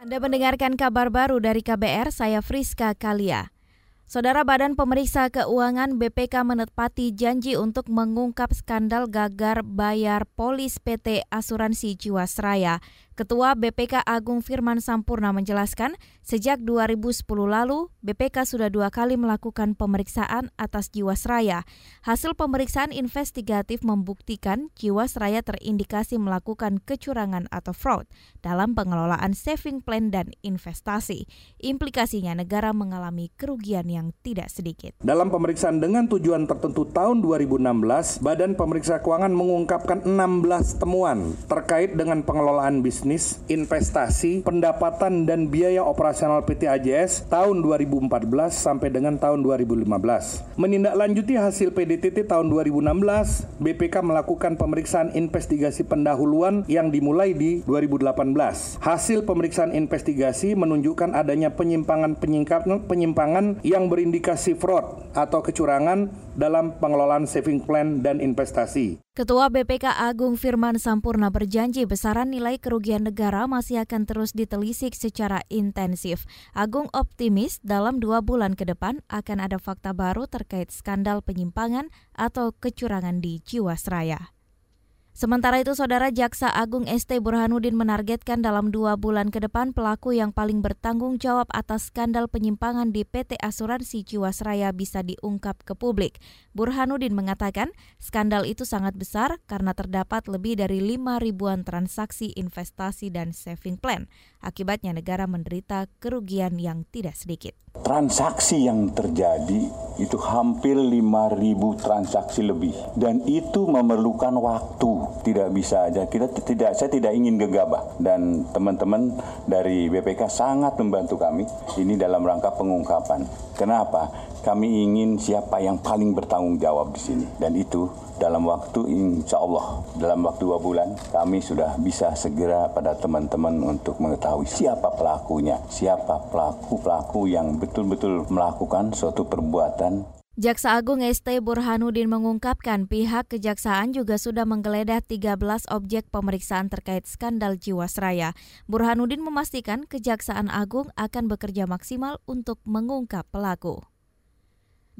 Anda mendengarkan kabar baru dari KBR, saya Friska Kalia. Saudara Badan Pemeriksa Keuangan BPK menepati janji untuk mengungkap skandal gagar bayar polis PT Asuransi Jiwasraya. Ketua BPK Agung Firman Sampurna menjelaskan, sejak 2010 lalu, BPK sudah dua kali melakukan pemeriksaan atas Jiwasraya. Hasil pemeriksaan investigatif membuktikan Jiwasraya terindikasi melakukan kecurangan atau fraud dalam pengelolaan saving plan dan investasi. Implikasinya negara mengalami kerugian yang tidak sedikit. Dalam pemeriksaan dengan tujuan tertentu tahun 2016, Badan Pemeriksa Keuangan mengungkapkan 16 temuan terkait dengan pengelolaan bisnis bisnis, investasi, pendapatan dan biaya operasional PT AJS tahun 2014 sampai dengan tahun 2015. Menindaklanjuti hasil PDTT tahun 2016, BPK melakukan pemeriksaan investigasi pendahuluan yang dimulai di 2018. Hasil pemeriksaan investigasi menunjukkan adanya penyimpangan-penyimpangan penyimpangan yang berindikasi fraud atau kecurangan dalam pengelolaan saving plan dan investasi. Ketua BPK Agung Firman Sampurna berjanji besaran nilai kerugian negara masih akan terus ditelisik secara intensif. Agung optimis dalam dua bulan ke depan akan ada fakta baru terkait skandal penyimpangan atau kecurangan di Jiwasraya. Sementara itu, Saudara Jaksa Agung ST Burhanuddin menargetkan dalam dua bulan ke depan pelaku yang paling bertanggung jawab atas skandal penyimpangan di PT Asuransi Jiwasraya bisa diungkap ke publik. Burhanuddin mengatakan skandal itu sangat besar karena terdapat lebih dari lima ribuan transaksi investasi dan saving plan. Akibatnya negara menderita kerugian yang tidak sedikit. Transaksi yang terjadi itu hampir 5.000 transaksi lebih dan itu memerlukan waktu. Tidak bisa aja kita tidak saya tidak ingin gegabah dan teman-teman dari BPK sangat membantu kami ini dalam rangka pengungkapan. Kenapa? Kami ingin siapa yang paling bertanggung jawab di sini dan itu dalam waktu insya Allah dalam waktu dua bulan kami sudah bisa segera pada teman-teman untuk mengetahui siapa pelakunya, siapa pelaku-pelaku yang betul-betul melakukan suatu perbuatan Jaksa Agung ST Burhanuddin mengungkapkan pihak kejaksaan juga sudah menggeledah 13 objek pemeriksaan terkait skandal Jiwasraya. Burhanuddin memastikan Kejaksaan Agung akan bekerja maksimal untuk mengungkap pelaku.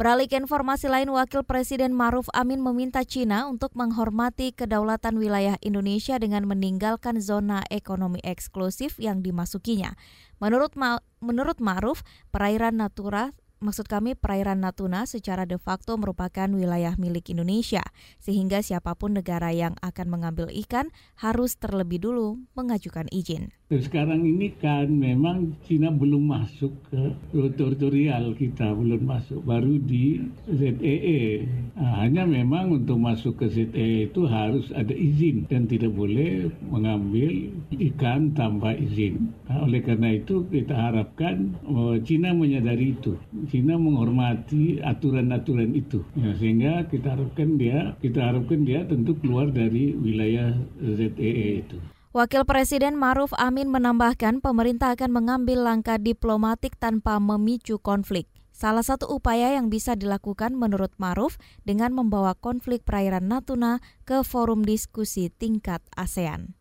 Beralih ke informasi lain, Wakil Presiden Maruf Amin meminta Cina untuk menghormati kedaulatan wilayah Indonesia dengan meninggalkan zona ekonomi eksklusif yang dimasukinya. Menurut Ma menurut Maruf, perairan Natura maksud kami perairan Natuna secara de facto merupakan wilayah milik Indonesia, sehingga siapa pun negara yang akan mengambil ikan harus terlebih dulu mengajukan izin. Sekarang ini kan memang Cina belum masuk ke teritorial kita, belum masuk, baru di ZEE. Nah, hanya memang untuk masuk ke ZEE itu harus ada izin dan tidak boleh mengambil ikan tanpa izin. Nah, oleh karena itu kita harapkan oh, Cina menyadari itu. Cina menghormati aturan-aturan itu, ya, sehingga kita harapkan dia, kita harapkan dia tentu keluar dari wilayah ZEE itu. Wakil Presiden Maruf Amin menambahkan pemerintah akan mengambil langkah diplomatik tanpa memicu konflik. Salah satu upaya yang bisa dilakukan menurut Maruf dengan membawa konflik perairan Natuna ke forum diskusi tingkat ASEAN.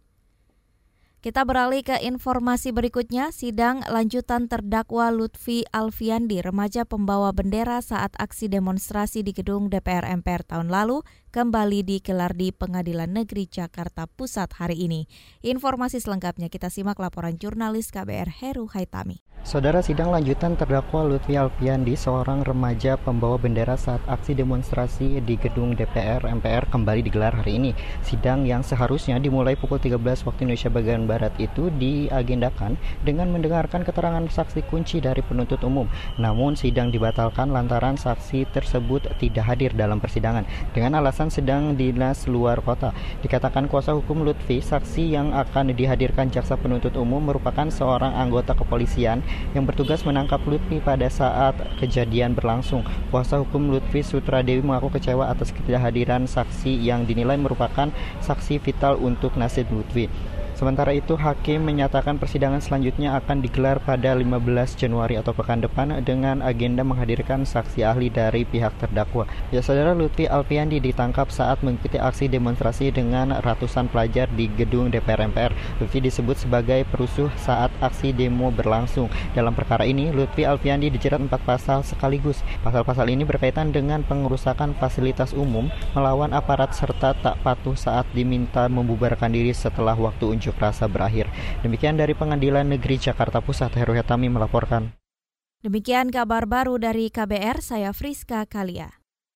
Kita beralih ke informasi berikutnya. Sidang lanjutan terdakwa Lutfi Alfiandi, remaja pembawa bendera saat aksi demonstrasi di gedung DPR MPR tahun lalu, kembali digelar di Pengadilan Negeri Jakarta Pusat hari ini. Informasi selengkapnya kita simak laporan jurnalis KBR Heru Haitami. Saudara sidang lanjutan terdakwa Lutfi Alfiandi, seorang remaja pembawa bendera saat aksi demonstrasi di gedung DPR MPR kembali digelar hari ini. Sidang yang seharusnya dimulai pukul 13 waktu Indonesia bagian Barat itu diagendakan dengan mendengarkan keterangan saksi kunci dari penuntut umum. Namun sidang dibatalkan lantaran saksi tersebut tidak hadir dalam persidangan dengan alasan sedang dinas luar kota. Dikatakan kuasa hukum Lutfi, saksi yang akan dihadirkan jaksa penuntut umum merupakan seorang anggota kepolisian yang bertugas menangkap Lutfi pada saat kejadian berlangsung. Kuasa hukum Lutfi Sutradewi mengaku kecewa atas ketidakhadiran saksi yang dinilai merupakan saksi vital untuk nasib Lutfi. Sementara itu, hakim menyatakan persidangan selanjutnya akan digelar pada 15 Januari atau pekan depan dengan agenda menghadirkan saksi ahli dari pihak terdakwa. Ya, saudara Lutfi Alpiandi ditangkap saat mengikuti aksi demonstrasi dengan ratusan pelajar di gedung DPR MPR. Lutfi disebut sebagai perusuh saat aksi demo berlangsung. Dalam perkara ini, Lutfi Alpiandi dijerat empat pasal sekaligus. Pasal-pasal ini berkaitan dengan pengerusakan fasilitas umum, melawan aparat serta tak patuh saat diminta membubarkan diri setelah waktu unjuk unjuk rasa berakhir. Demikian dari Pengadilan Negeri Jakarta Pusat, Heru Hetami melaporkan. Demikian kabar baru dari KBR, saya Friska Kalia.